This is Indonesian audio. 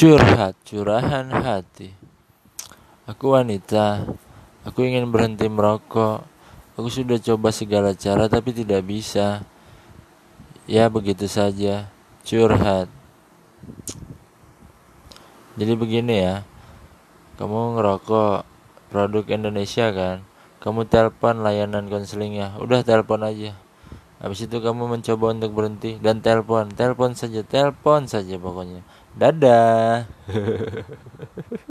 Curhat, curahan hati. Aku wanita. Aku ingin berhenti merokok. Aku sudah coba segala cara tapi tidak bisa. Ya begitu saja. Curhat. Jadi begini ya. Kamu ngerokok produk Indonesia kan? Kamu telepon layanan konselingnya. Udah telepon aja. Habis itu kamu mencoba untuk berhenti dan telepon, telepon saja, telepon saja pokoknya. Dadah.